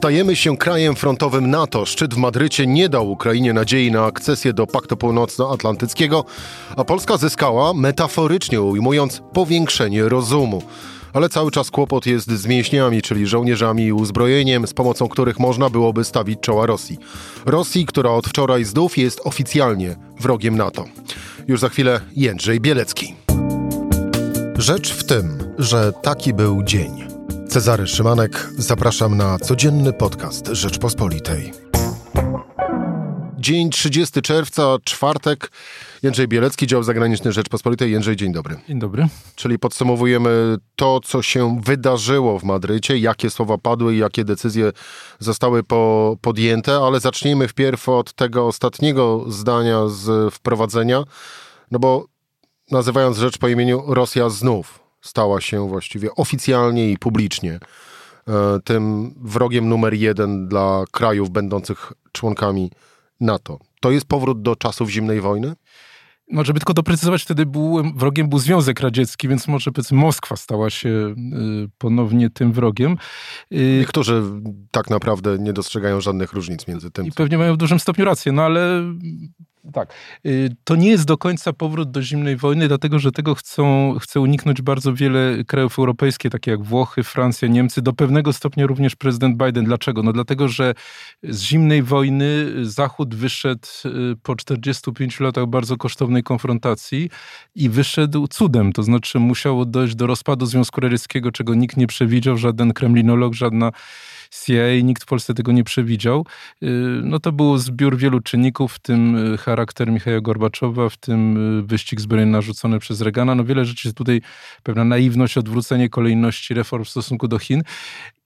Stajemy się krajem frontowym NATO. Szczyt w Madrycie nie dał Ukrainie nadziei na akcesję do Paktu Północnoatlantyckiego, a Polska zyskała, metaforycznie ujmując, powiększenie rozumu. Ale cały czas kłopot jest z mięśniami, czyli żołnierzami i uzbrojeniem, z pomocą których można byłoby stawić czoła Rosji. Rosji, która od wczoraj znów jest oficjalnie wrogiem NATO. Już za chwilę Jędrzej Bielecki. Rzecz w tym, że taki był dzień. Cezary Szymanek, zapraszam na codzienny podcast Rzeczpospolitej. Dzień 30 czerwca, czwartek. Jędrzej Bielecki, dział zagraniczny Rzeczpospolitej. Jędrzej, dzień dobry. Dzień dobry. Czyli podsumowujemy to, co się wydarzyło w Madrycie, jakie słowa padły i jakie decyzje zostały po, podjęte, ale zacznijmy wpierw od tego ostatniego zdania z wprowadzenia, no bo nazywając rzecz po imieniu, Rosja znów stała się właściwie oficjalnie i publicznie e, tym wrogiem numer jeden dla krajów będących członkami NATO. To jest powrót do czasów zimnej wojny? No, żeby tylko doprecyzować, wtedy był, wrogiem był Związek Radziecki, więc może powiedzmy Moskwa stała się y, ponownie tym wrogiem. Y, Niektórzy tak naprawdę nie dostrzegają żadnych różnic między tym. I pewnie mają w dużym stopniu rację, no ale tak. Y, to nie jest do końca powrót do zimnej wojny, dlatego że tego chcą, chce uniknąć bardzo wiele krajów europejskich, takie jak Włochy, Francja, Niemcy, do pewnego stopnia również prezydent Biden. Dlaczego? No dlatego, że z zimnej wojny Zachód wyszedł y, po 45 latach bardzo kosztownej konfrontacji i wyszedł cudem. To znaczy musiało dojść do rozpadu Związku Radzieckiego, czego nikt nie przewidział, żaden kremlinolog, żadna CIA, nikt w Polsce tego nie przewidział. Y, no to był zbiór wielu czynników, w tym y, charakter Michała Gorbaczowa, w tym y, wyścig zbrojeń narzucony przez Reagana. No wiele rzeczy tutaj, pewna naiwność, odwrócenie kolejności reform w stosunku do Chin.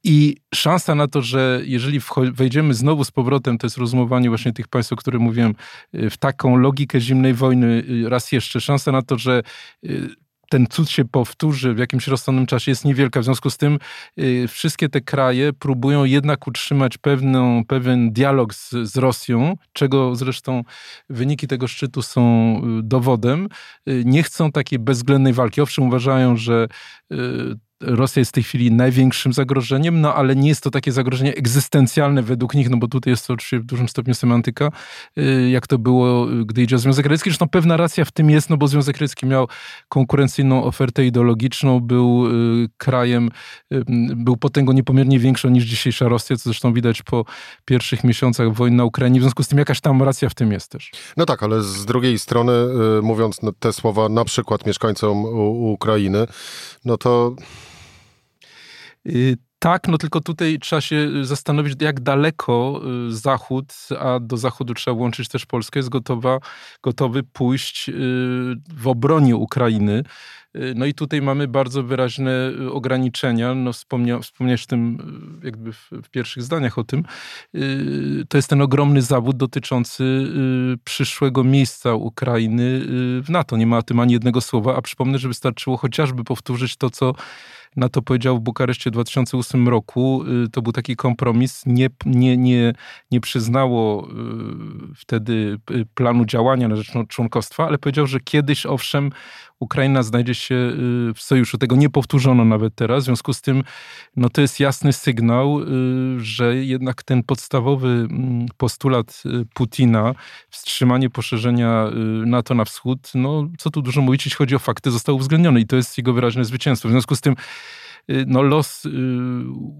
I szansa na to, że jeżeli wejdziemy znowu z powrotem, to jest rozumowanie właśnie tych państw, o których mówiłem, w taką logikę zimnej wojny, raz jeszcze, szansa na to, że ten cud się powtórzy w jakimś rozsądnym czasie jest niewielka. W związku z tym y, wszystkie te kraje próbują jednak utrzymać pewną, pewien dialog z, z Rosją, czego zresztą wyniki tego szczytu są y, dowodem. Y, nie chcą takiej bezwzględnej walki. Owszem, uważają, że y, Rosja jest w tej chwili największym zagrożeniem, no ale nie jest to takie zagrożenie egzystencjalne według nich, no bo tutaj jest to oczywiście w dużym stopniu semantyka, y, jak to było, gdy idzie o Związek Radziecki. Zresztą pewna racja w tym jest, no bo Związek Radziecki miał konkurencyjną ofertę ideologiczną, był y, krajem, y, był potęgą niepomiernie większą niż dzisiejsza Rosja, co zresztą widać po pierwszych miesiącach wojny na Ukrainie. W związku z tym jakaś tam racja w tym jest też. No tak, ale z drugiej strony, mówiąc te słowa na przykład mieszkańcom Ukrainy, no to Y, tak, no tylko tutaj trzeba się zastanowić, jak daleko y, Zachód, a do Zachodu trzeba włączyć też Polskę, jest gotowa, gotowy pójść y, w obronie Ukrainy. No i tutaj mamy bardzo wyraźne ograniczenia. No wspomnia, wspomniałeś tym jakby w, w, pierwszych zdaniach o tym. To jest ten ogromny zawód dotyczący przyszłego miejsca Ukrainy w NATO. Nie ma o tym ani jednego słowa, a przypomnę, że wystarczyło chociażby powtórzyć to, co na to powiedział w Bukareszcie w 2008 roku. Y, to był taki kompromis. Nie, nie, nie, nie przyznało y, wtedy y, planu działania na rzecz członkostwa, ale powiedział, że kiedyś owszem Ukraina znajdzie się w sojuszu. Tego nie powtórzono nawet teraz. W związku z tym no to jest jasny sygnał, że jednak ten podstawowy mm, postulat Putina, wstrzymanie poszerzenia NATO na wschód, no co tu dużo mówić, jeśli chodzi o fakty, został uwzględniony i to jest jego wyraźne zwycięstwo. W związku z tym Y, no, los y,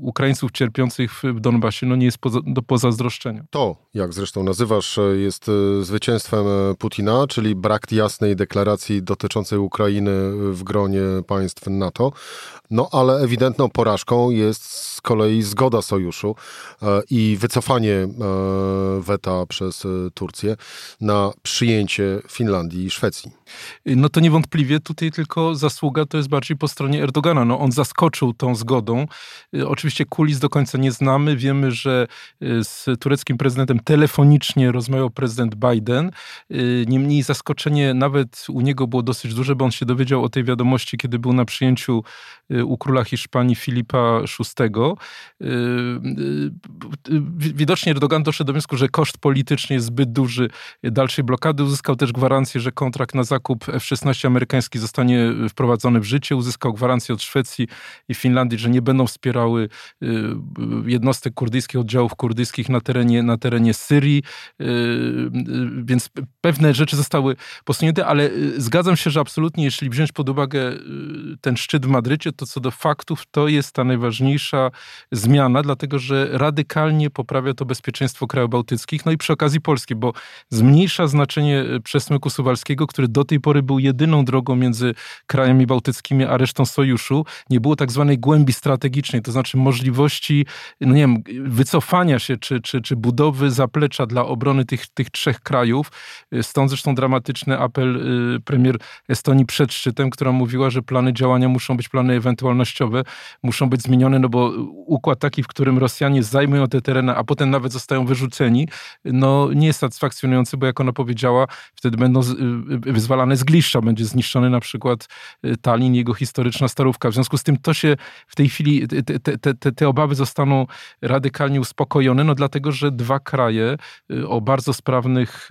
Ukraińców cierpiących w Donbasie no, nie jest poza, do pozazdroszczenia. To, jak zresztą nazywasz, jest y, zwycięstwem Putina, czyli brak jasnej deklaracji dotyczącej Ukrainy w gronie państw NATO. No ale ewidentną porażką jest z kolei zgoda sojuszu e, i wycofanie e, weta przez e, Turcję na przyjęcie Finlandii i Szwecji. No to niewątpliwie tutaj tylko zasługa to jest bardziej po stronie Erdogana. No on zaskoczył tą zgodą. Oczywiście kulis do końca nie znamy. Wiemy, że z tureckim prezydentem telefonicznie rozmawiał prezydent Biden. Niemniej zaskoczenie nawet u niego było dosyć duże, bo on się dowiedział o tej wiadomości, kiedy był na przyjęciu u króla Hiszpanii Filipa VI. Y, y, widocznie Erdogan doszedł do wniosku, że koszt polityczny jest zbyt duży dalszej blokady. Uzyskał też gwarancję, że kontrakt na zakup F-16 amerykański zostanie wprowadzony w życie. Uzyskał gwarancję od Szwecji i Finlandii, że nie będą wspierały jednostek kurdyjskich, oddziałów kurdyjskich na terenie, na terenie Syrii, więc pewne rzeczy zostały posunięte, ale zgadzam się, że absolutnie, jeśli wziąć pod uwagę ten szczyt w Madrycie, to co do faktów, to jest ta najważniejsza zmiana, dlatego że radykalnie poprawia to bezpieczeństwo krajów bałtyckich, no i przy okazji Polski, bo zmniejsza znaczenie przesmyku suwalskiego, który do tej pory był jedyną drogą między krajami bałtyckimi a resztą sojuszu. Nie było tak zwanej głębi strategicznej, to znaczy możliwości, no nie wiem, wycofania się czy, czy, czy budowy zaplecza dla obrony tych, tych trzech krajów. Stąd zresztą dramatyczny apel e, premier Estonii przed szczytem, która mówiła, że plany działania muszą być plany ewentualnościowe, muszą być zmienione, no bo układ taki, w którym Rosjanie zajmują te tereny, a potem nawet zostają wyrzuceni, no nie jest satysfakcjonujący, bo jak ona powiedziała, wtedy będą y, y, wyzwalane z Gliszcza, będzie zniszczony na przykład y, Tallinn, jego historyczna starówka. W związku z tym to się w tej chwili, te, te, te, te obawy zostaną radykalnie uspokojone, no dlatego, że dwa kraje o bardzo sprawnych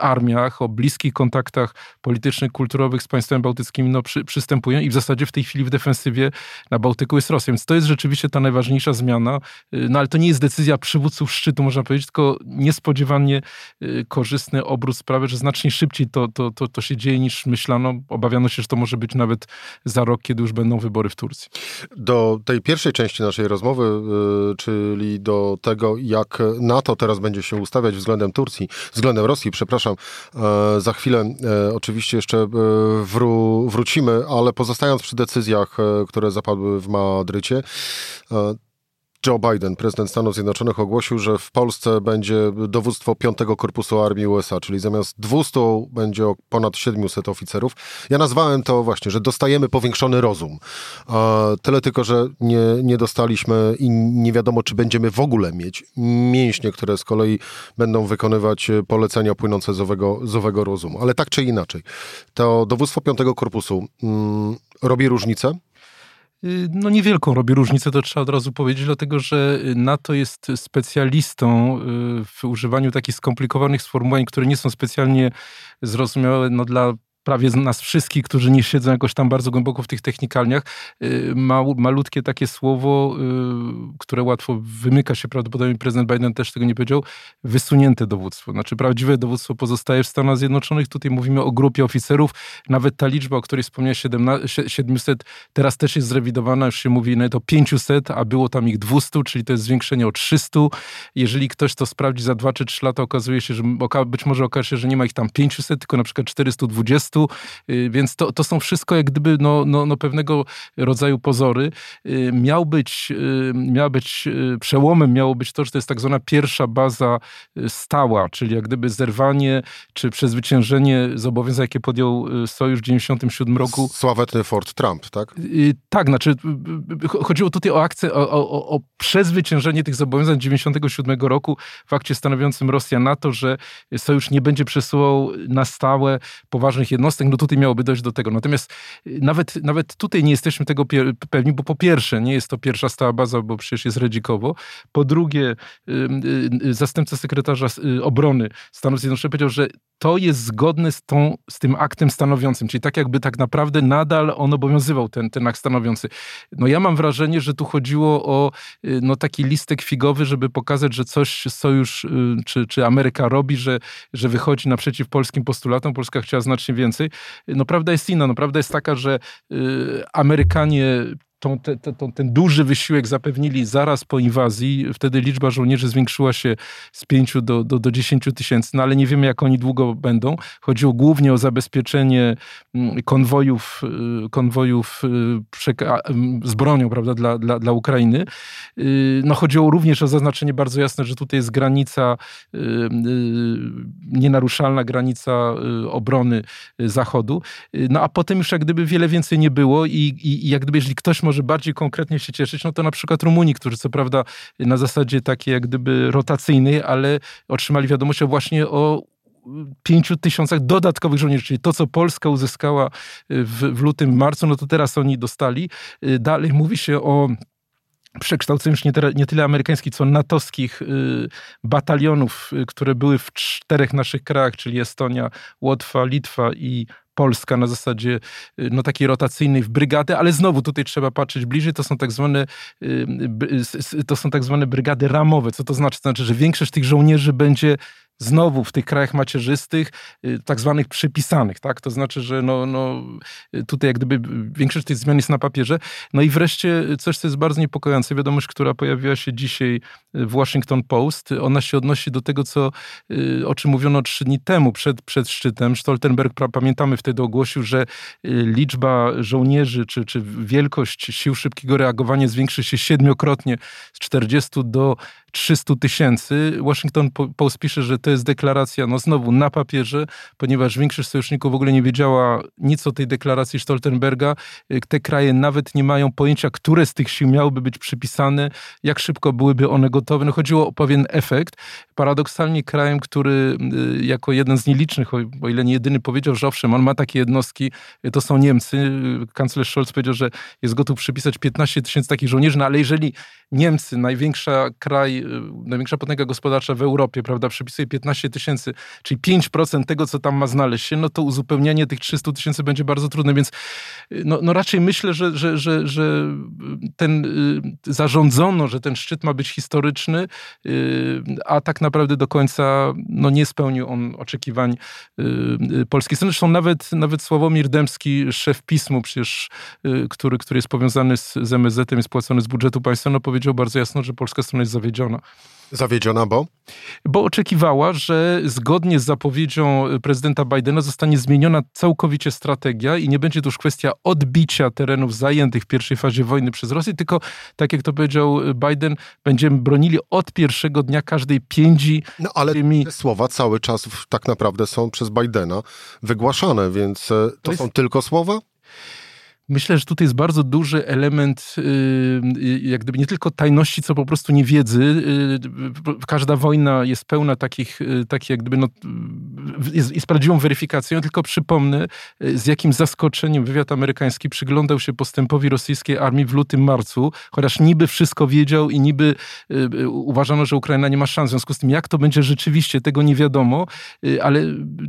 armiach, o bliskich kontaktach politycznych, kulturowych z państwami bałtyckimi no, przy, przystępują i w zasadzie w tej chwili w defensywie na Bałtyku jest Rosja. Więc to jest rzeczywiście ta najważniejsza zmiana. No ale to nie jest decyzja przywódców szczytu, można powiedzieć, tylko niespodziewanie y, korzystny obrót sprawy, że znacznie szybciej to, to, to, to się dzieje niż myślano. Obawiano się, że to może być nawet za rok, kiedy już będą wybory w Turcji. Do tej pierwszej części naszej rozmowy, y, czyli do tego, jak NATO teraz będzie się ustawiać względem Turcji, względem Rosji, przepraszam, e, za chwilę e, oczywiście jeszcze e, wró wrócimy, ale pozostając przy decyzjach, które zapadły w Madrycie, Joe Biden, prezydent Stanów Zjednoczonych, ogłosił, że w Polsce będzie dowództwo 5 Korpusu Armii USA, czyli zamiast 200 będzie ponad 700 oficerów. Ja nazwałem to właśnie, że dostajemy powiększony rozum. Tyle tylko, że nie, nie dostaliśmy i nie wiadomo, czy będziemy w ogóle mieć mięśnie, które z kolei będą wykonywać polecenia płynące z owego, z owego rozumu. Ale tak czy inaczej, to dowództwo 5 Korpusu mm, robi różnicę no niewielką robi różnicę, to trzeba od razu powiedzieć, dlatego że NATO jest specjalistą y, w używaniu takich skomplikowanych sformułowań, które nie są specjalnie zrozumiałe no, dla prawie z nas wszystkich, którzy nie siedzą jakoś tam bardzo głęboko w tych technikalniach, y, malutkie takie słowo, y, które łatwo wymyka się, prawdopodobnie prezydent Biden też tego nie powiedział, wysunięte dowództwo. Znaczy prawdziwe dowództwo pozostaje w Stanach Zjednoczonych. Tutaj mówimy o grupie oficerów. Nawet ta liczba, o której wspomniałeś, 700, teraz też jest zrewidowana. Już się mówi nawet o 500, a było tam ich 200, czyli to jest zwiększenie o 300. Jeżeli ktoś to sprawdzi za 2 czy 3 lata, okazuje się, że być może okaże się, że nie ma ich tam 500, tylko na przykład 420 Y, więc to, to są wszystko jak gdyby no, no, no pewnego rodzaju pozory. Y, miał być, y, miał być przełomem, miało być to, że to jest tak zwana pierwsza baza stała, czyli jak gdyby zerwanie czy przezwyciężenie zobowiązań, jakie podjął Sojusz w 1997 roku. Sławetny Fort Trump, tak? Tak, znaczy chodziło tutaj o akcję, o, o, o przezwyciężenie tych zobowiązań 1997 roku w akcie stanowiącym Rosja NATO, że Sojusz nie będzie przesuwał na stałe poważnych jednostek jednostek, no tutaj miałoby dojść do tego. Natomiast y, nawet, nawet tutaj nie jesteśmy tego pewni, bo po pierwsze, nie jest to pierwsza stała baza, bo przecież jest Redzikowo. Po drugie, y, y, zastępca sekretarza obrony Stanów Zjednoczonych powiedział, że to jest zgodne z, tą, z tym aktem stanowiącym, czyli tak jakby tak naprawdę nadal on obowiązywał ten, ten akt stanowiący. No ja mam wrażenie, że tu chodziło o no, taki listek figowy, żeby pokazać, że coś Sojusz czy, czy Ameryka robi, że, że wychodzi naprzeciw polskim postulatom. Polska chciała znacznie więcej No prawda jest inna. No prawda jest taka, że y, Amerykanie tą, te, te, ten duży wysiłek zapewnili zaraz po inwazji. Wtedy liczba żołnierzy zwiększyła się z 5 do, do, do 10 tysięcy, no ale nie wiemy, jak oni długo będą. Chodziło głównie o zabezpieczenie mm, konwojów, y, konwojów y, z bronią prawda, dla, dla, dla Ukrainy. Y, no, chodziło również o zaznaczenie bardzo jasne, że tutaj jest granica, nienaruszalna granica obrony Zachodu. No a potem już jak gdyby wiele więcej nie było i, i, i jak gdyby, jeżeli ktoś może może bardziej konkretnie się cieszyć, no to na przykład Rumuni, którzy co prawda na zasadzie takiej jak gdyby rotacyjnej, ale otrzymali wiadomość o właśnie o pięciu tysiącach dodatkowych żołnierzy, czyli to, co Polska uzyskała w, w lutym, marcu, no to teraz oni dostali. Dalej mówi się o przekształceniu już nie, nie, tyle amerykańskich, co natowskich y, batalionów, y, które były w czterech naszych krajach, czyli Estonia, Łotwa, Litwa i Polska na zasadzie no, takiej rotacyjnej w brygadę, ale znowu tutaj trzeba patrzeć bliżej, to są tak zwane to są tak zwane brygady ramowe. Co to znaczy? To znaczy, że większość tych żołnierzy będzie znowu w tych krajach macierzystych, y, tak zwanych przypisanych, tak? To znaczy, że no, no, tutaj jak gdyby większość tych zmian jest na papierze. No i wreszcie coś, co jest bardzo niepokojące, wiadomość, która pojawiła się dzisiaj w Washington Post, ona się odnosi do tego, co, y, o czym mówiono trzy dni temu, przed, przed szczytem. Stoltenberg, pamiętamy wtedy ogłosił, że y, liczba żołnierzy, czy, czy wielkość sił szybkiego reagowania zwiększy się siedmiokrotnie z 40 do 300 tysięcy. Washington Post pisze, że to jest deklaracja, no znowu na papierze, ponieważ większość sojuszników w ogóle nie wiedziała nic o tej deklaracji Stoltenberga. Te kraje nawet nie mają pojęcia, które z tych sił miałyby być przypisane, jak szybko byłyby one gotowe. No chodziło o pewien efekt. Paradoksalnie krajem, który y, jako jeden z nielicznych, o ile nie jedyny powiedział, że owszem, on ma takie jednostki, to są Niemcy. Kanclerz Scholz powiedział, że jest gotów przypisać 15 tysięcy takich żołnierzy, no ale jeżeli Niemcy, największa kraj, y, największa potęga gospodarcza w Europie, prawda, przypisuje 15 tysięcy, czyli 5% tego, co tam ma znaleźć się, no to uzupełnianie tych 300 tysięcy będzie bardzo trudne, więc y, no, no raczej myślę, że, że, że, że ten zarządzono, że ten szczyt ma być historyczny, a tak naprawdę do końca no, nie spełnił on oczekiwań polskiej strony. Zresztą nawet, nawet Sławomir Dębski, szef pismu, przecież, który, który jest powiązany z, z MSZ-em, jest płacony z budżetu państwa, no powiedział bardzo jasno, że polska strona jest zawiedziona. Zawiedziona, bo? Bo oczekiwała, że zgodnie z zapowiedzią prezydenta Bidena zostanie zmieniona całkowicie strategia i nie będzie to już kwestia odbicia terenów zajętych w pierwszej fazie wojny przez Rosję, tylko tak jak to powiedział Biden, będziemy bronili od pierwszego dnia każdej pięci. No ale tymi... te słowa cały czas tak naprawdę są przez Bidena wygłaszane, więc e, to, to jest... są tylko słowa? Myślę, że tutaj jest bardzo duży element, y, y, jak gdyby nie tylko tajności, co po prostu niewiedzy. Y, każda wojna jest pełna takich, takich jak gdyby, no, jest, jest prawdziwą weryfikacją, tylko przypomnę, z jakim zaskoczeniem wywiad amerykański przyglądał się postępowi rosyjskiej armii w lutym, marcu, chociaż niby wszystko wiedział i niby uważano, że Ukraina nie ma szans. W związku z tym, jak to będzie rzeczywiście, tego nie wiadomo, ale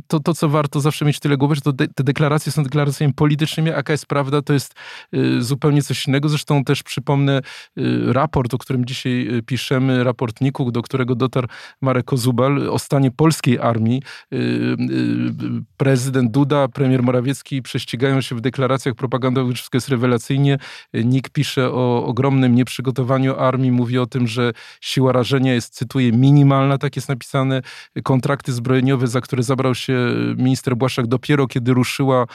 to, to co warto zawsze mieć tyle głowy, że to de te deklaracje są deklaracjami politycznymi, jaka jest prawda, to jest y, zupełnie coś innego. Zresztą też przypomnę y, raport, o którym dzisiaj y, piszemy, raport NIK-u, do którego dotarł Marek Kozubal o stanie polskiej armii. Prezydent Duda, premier Morawiecki prześcigają się w deklaracjach propagandowych, wszystko jest rewelacyjnie. NIK pisze o ogromnym nieprzygotowaniu armii, mówi o tym, że siła rażenia jest, cytuję, minimalna, tak jest napisane. Kontrakty zbrojeniowe, za które zabrał się minister Błaszczak dopiero kiedy ruszyła,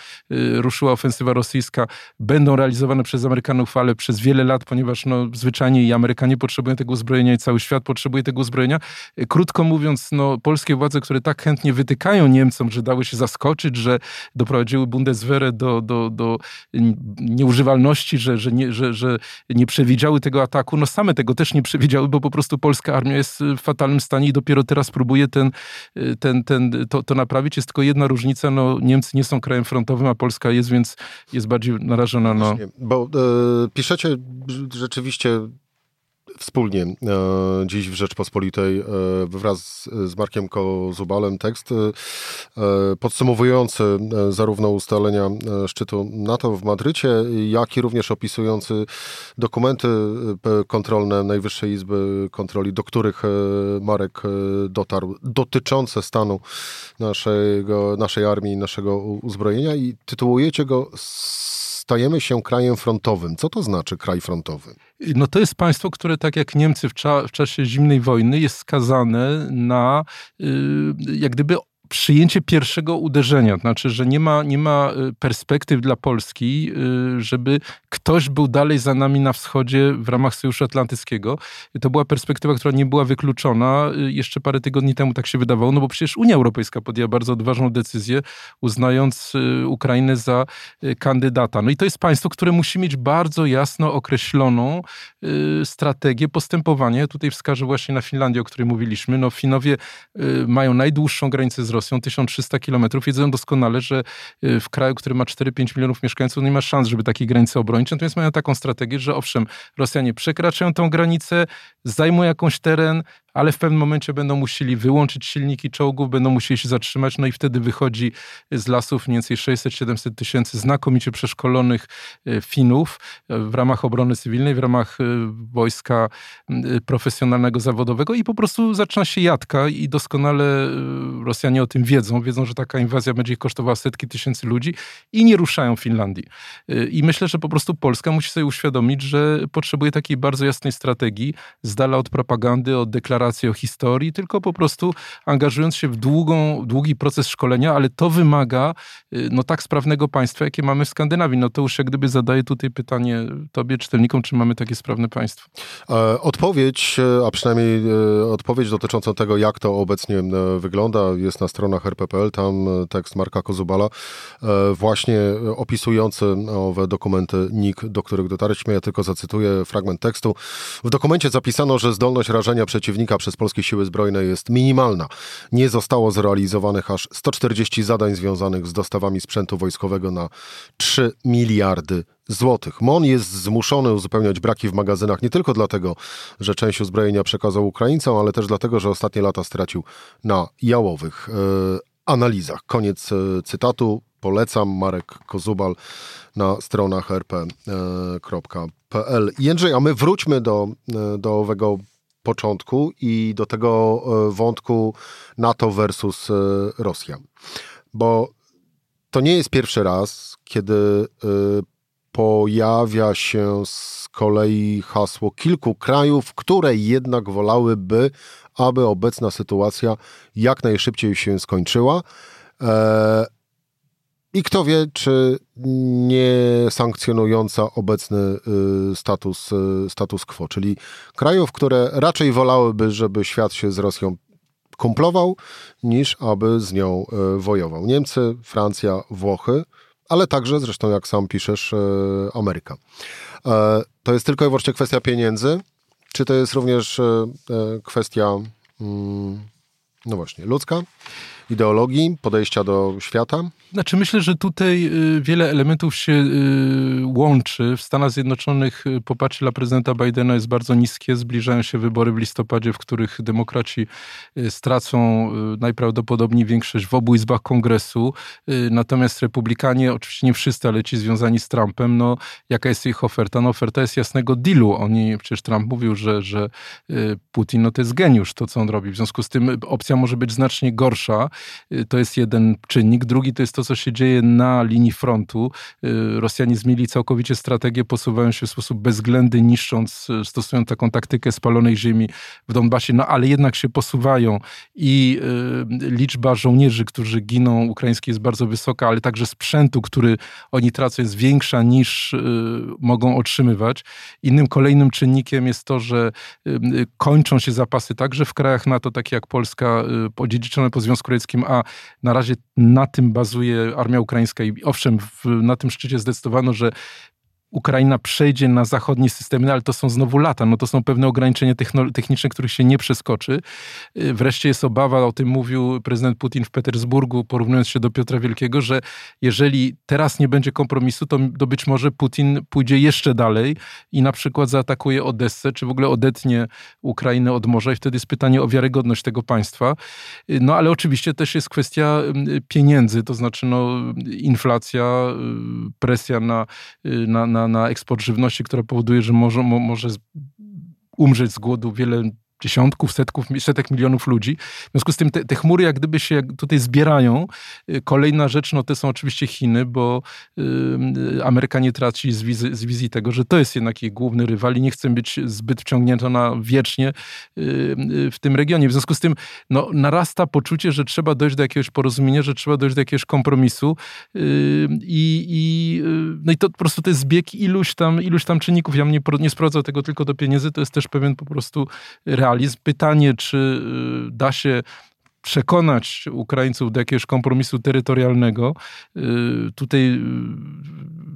ruszyła ofensywa rosyjska, będą realizowane przez Amerykanów, ale przez wiele lat, ponieważ no, zwyczajnie i Amerykanie potrzebują tego uzbrojenia i cały świat potrzebuje tego uzbrojenia. Krótko mówiąc, no, polskie władze, które tak chętnie wytykają Niemcom, że dały się zaskoczyć, że doprowadziły Bundeswehrę do, do, do nieużywalności, że, że, nie, że, że nie przewidziały tego ataku, no same tego też nie przewidziały, bo po prostu polska armia jest w fatalnym stanie i dopiero teraz próbuje ten, ten, ten, to, to naprawić. Jest tylko jedna różnica, no Niemcy nie są krajem frontowym, a Polska jest, więc jest bardziej narażona na... Bo e, piszecie rzeczywiście wspólnie e, dziś w Rzeczpospolitej e, wraz z Markiem Kozubalem tekst e, podsumowujący e, zarówno ustalenia e, szczytu NATO w Madrycie, jak i również opisujący dokumenty e, kontrolne Najwyższej Izby Kontroli, do których Marek dotarł, dotyczące stanu naszego, naszej armii, naszego uzbrojenia. I tytułujecie go stajemy się krajem frontowym. Co to znaczy kraj frontowy? No to jest państwo, które tak jak Niemcy w, cza w czasie zimnej wojny jest skazane na yy, jak gdyby przyjęcie pierwszego uderzenia. Znaczy, że nie ma, nie ma y, perspektyw dla Polski, y, żeby ktoś był dalej za nami na wschodzie w ramach Sojuszu Atlantyckiego. To była perspektywa, która nie była wykluczona. Y, jeszcze parę tygodni temu tak się wydawało, no bo przecież Unia Europejska podjęła bardzo odważną decyzję, uznając Ukrainę za kandydata. No i to jest państwo, które musi mieć bardzo jasno określoną strategię postępowania. Tutaj wskażę właśnie na Finlandię, o której mówiliśmy. No Finowie mają najdłuższą granicę z Rosją, Rosją 1300 kilometrów, wiedzą doskonale, że w kraju, który ma 4-5 milionów mieszkańców, nie ma szans, żeby takiej granicy obronić. Natomiast mają taką strategię, że owszem, Rosjanie przekraczają tą granicę, zajmą jakąś teren, ale w pewnym momencie będą musieli wyłączyć silniki czołgów, będą musieli się zatrzymać, no i wtedy wychodzi z lasów mniej więcej 600-700 tysięcy znakomicie przeszkolonych e, Finów e, w ramach obrony cywilnej, w ramach e, wojska profesjonalnego, zawodowego i po prostu zaczyna się jadka i doskonale Rosjanie o tym wiedzą, wiedzą, że taka inwazja będzie ich kosztowała setki tysięcy ludzi i nie ruszają Finlandii. I myślę, że po prostu Polska musi sobie uświadomić, że potrzebuje takiej bardzo jasnej strategii, z dala od propagandy, od deklaracji deklaracji o historii, tylko po prostu angażując się w długą, długi proces szkolenia, ale to wymaga y, no, tak sprawnego państwa, jakie mamy w Skandynawii. No to już jak gdyby zadaję tutaj pytanie tobie, czytelnikom, czy mamy takie sprawne państwo. E, odpowiedź, e, a przynajmniej e, odpowiedź dotyczącą tego, jak to obecnie wygląda, jest na stronach rp.pl, tam tekst Marka Kozubala, właśnie opisujący owe dokumenty NIK, do których dotarliśmy. Ja tylko zacytuję fragment tekstu. W dokumencie zapisano, że zdolność rażenia przeciwnika przez polskie siły zbrojne jest minimalna. Nie zostało zrealizowanych aż 140 zadań związanych z dostawami sprzętu wojskowego na 3 miliardy złotych. MON jest zmuszony uzupełniać braki w magazynach nie tylko dlatego, że część uzbrojenia przekazał Ukraińcom, ale też dlatego, że ostatnie lata stracił na jałowych yy, analizach. Koniec yy, cytatu. Polecam Marek Kozubal na stronach rp.pl. Jędrzej, a my wróćmy do, do owego początku i do tego e, wątku NATO versus e, Rosja. Bo to nie jest pierwszy raz, kiedy e, pojawia się z kolei hasło kilku krajów, które jednak wolałyby, aby obecna sytuacja jak najszybciej się skończyła. I kto wie, czy nie sankcjonująca obecny y, status, y, status quo, czyli krajów, które raczej wolałyby, żeby świat się z Rosją kumplował, niż aby z nią y, wojował. Niemcy, Francja, Włochy, ale także, zresztą jak sam piszesz, Ameryka. E, to jest tylko i wyłącznie kwestia pieniędzy, czy to jest również kwestia, mm, no właśnie, ludzka? Ideologii, podejścia do świata? Znaczy myślę, że tutaj y, wiele elementów się y, łączy. W Stanach Zjednoczonych y, poparcie dla prezydenta Bidena jest bardzo niskie. Zbliżają się wybory w listopadzie, w których demokraci stracą najprawdopodobniej większość w obu izbach kongresu. Natomiast republikanie, oczywiście nie wszyscy, ale ci związani z Trumpem, no jaka jest ich oferta? No oferta jest jasnego dealu. Oni, przecież Trump mówił, że, że Putin no to jest geniusz to, co on robi. W związku z tym opcja może być znacznie gorsza. Y, to jest jeden czynnik. Drugi to jest to, co się dzieje na linii frontu. Y, Rosjanie zmienili całkowicie strategię, posuwają się w sposób bezwzględny, niszcząc, y, stosują taką taktykę spalonej ziemi w Donbasie, no ale jednak się posuwają i liczba żołnierzy, którzy giną ukraińskiej jest bardzo wysoka, ale także sprzętu, który oni tracą jest większa niż mogą otrzymywać. Innym kolejnym czynnikiem jest to, że kończą się zapasy także w krajach NATO, takie jak Polska, odziedziczone po Związku Radzieckim, a na razie na tym bazuje armia ukraińska i owszem, w, na tym szczycie zdecydowano, że Ukraina przejdzie na zachodnie systemy, no ale to są znowu lata, no to są pewne ograniczenia techniczne, których się nie przeskoczy. Y, wreszcie jest obawa, o tym mówił prezydent Putin w Petersburgu, porównując się do Piotra Wielkiego, że jeżeli teraz nie będzie kompromisu, to, to być może Putin pójdzie jeszcze dalej i na przykład zaatakuje Odessę, czy w ogóle odetnie Ukrainę od morza i wtedy jest pytanie o wiarygodność tego państwa. Y, no ale oczywiście też jest kwestia y, pieniędzy, to znaczy no, inflacja, presja na, na, na na, na eksport żywności, która powoduje, że może, może umrzeć z głodu wiele dziesiątków, setków, setek milionów ludzi. W związku z tym te, te, chmury jak gdyby się tutaj zbierają. Y, kolejna rzecz, no to są oczywiście Chiny, bo y, Amerykanie traci z, wizy, z wizji tego, że to jest jednak ich główny rywal i nie chcą być zbyt wciągnięta wiecznie y, y, w tym regionie. W związku z tym no, narasta poczucie, że trzeba dojść do jakiegoś porozumienia, że trzeba dojść do jakiegoś kompromisu i, no i to po prostu to jest zbieg iluś tam, iluś tam czynników. Ja nie, nie sprowadzał tego tylko do pieniędzy, to jest też pewien po prostu realny realizm. Pytanie, czy y, da się przekonać Ukraińców do jakiegoś kompromisu terytorialnego. Y, tutaj y,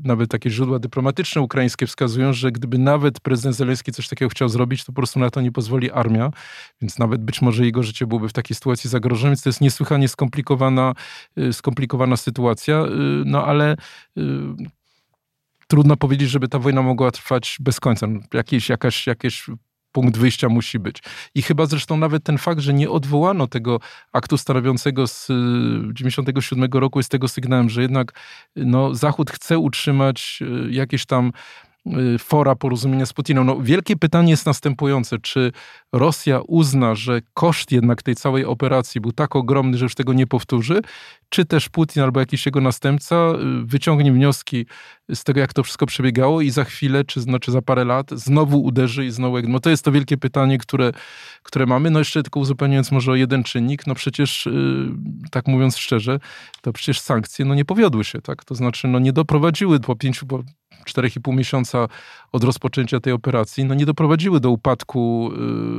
nawet takie źródła dyplomatyczne ukraińskie wskazują, że gdyby nawet prezydent Zeleński coś takiego chciał zrobić, to po prostu na to nie pozwoli armia, więc nawet być może jego życie byłoby w takiej sytuacji zagrożone, więc to jest niesłychanie skomplikowana, skomplikowana sytuacja, no ale trudno powiedzieć, żeby ta wojna mogła trwać bez końca. Jakieś, jakaś, jakieś punkt wyjścia musi być. I chyba zresztą nawet ten fakt, że nie odwołano tego aktu stanowiącego z 97 roku jest tego sygnałem, że jednak no, Zachód chce utrzymać y, jakieś tam Y, fora porozumienia z Putinem. No, wielkie pytanie jest następujące. Czy Rosja uzna, że koszt jednak tej całej operacji był tak ogromny, że już tego nie powtórzy, czy też Putin albo jakiś jego następca y, wyciągnie wnioski z tego, jak to wszystko przebiegało i za chwilę, czy znaczy za parę lat, znowu uderzy i znowu... No to jest to wielkie pytanie, które, które mamy. No jeszcze tylko uzupełniając może o jeden czynnik, no przecież, y, tak mówiąc szczerze, to przecież sankcje no nie powiodły się, tak? To znaczy, no nie doprowadziły po pięciu, po 4,5 miesiąca od rozpoczęcia tej operacji, no nie doprowadziły do upadku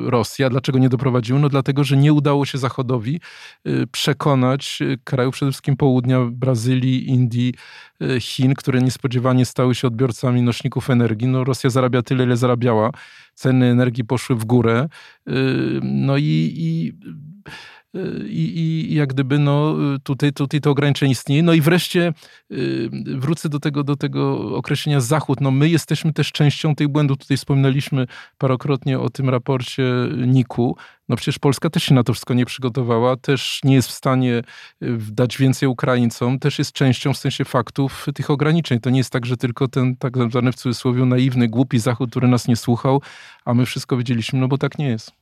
y, Rosji. A dlaczego nie doprowadziły? No dlatego, że nie udało się Zachodowi y, przekonać y, krajów przede wszystkim południa, Brazylii, Indii, Chin, które niespodziewanie stały się odbiorcami nośników energii. No Rosja zarabia tyle, ile zarabiała. Ceny energii poszły w górę. No i, i i, i jak gdyby no, tutaj, tutaj to ograniczenie istnieje. No i wreszcie y, wrócę do tego, do tego określenia Zachód. No my jesteśmy też częścią tych błędów. Tutaj wspominaliśmy parokrotnie o tym raporcie NIK-u. No przecież Polska też się na to wszystko nie przygotowała, też nie jest w stanie y, dać więcej Ukraińcom, też jest częścią w sensie faktów tych ograniczeń. To nie jest tak, że tylko ten tak zwany w cudzysłowie naiwny, głupi Zachód, który nas nie słuchał, a my wszystko wiedzieliśmy, no bo tak nie jest.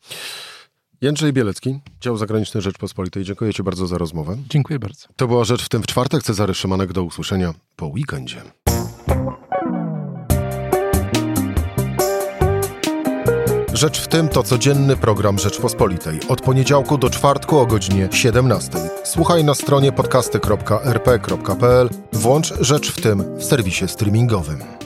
Jędrzej Bielecki, dział zagraniczny Rzeczpospolitej. Dziękuję Ci bardzo za rozmowę. Dziękuję bardzo. To była Rzecz w tym w czwartek. Cezary Szymanek. Do usłyszenia po weekendzie. Rzecz w tym to codzienny program Rzeczpospolitej. Od poniedziałku do czwartku o godzinie 17. Słuchaj na stronie podcasty.rp.pl. Włącz Rzecz w tym w serwisie streamingowym.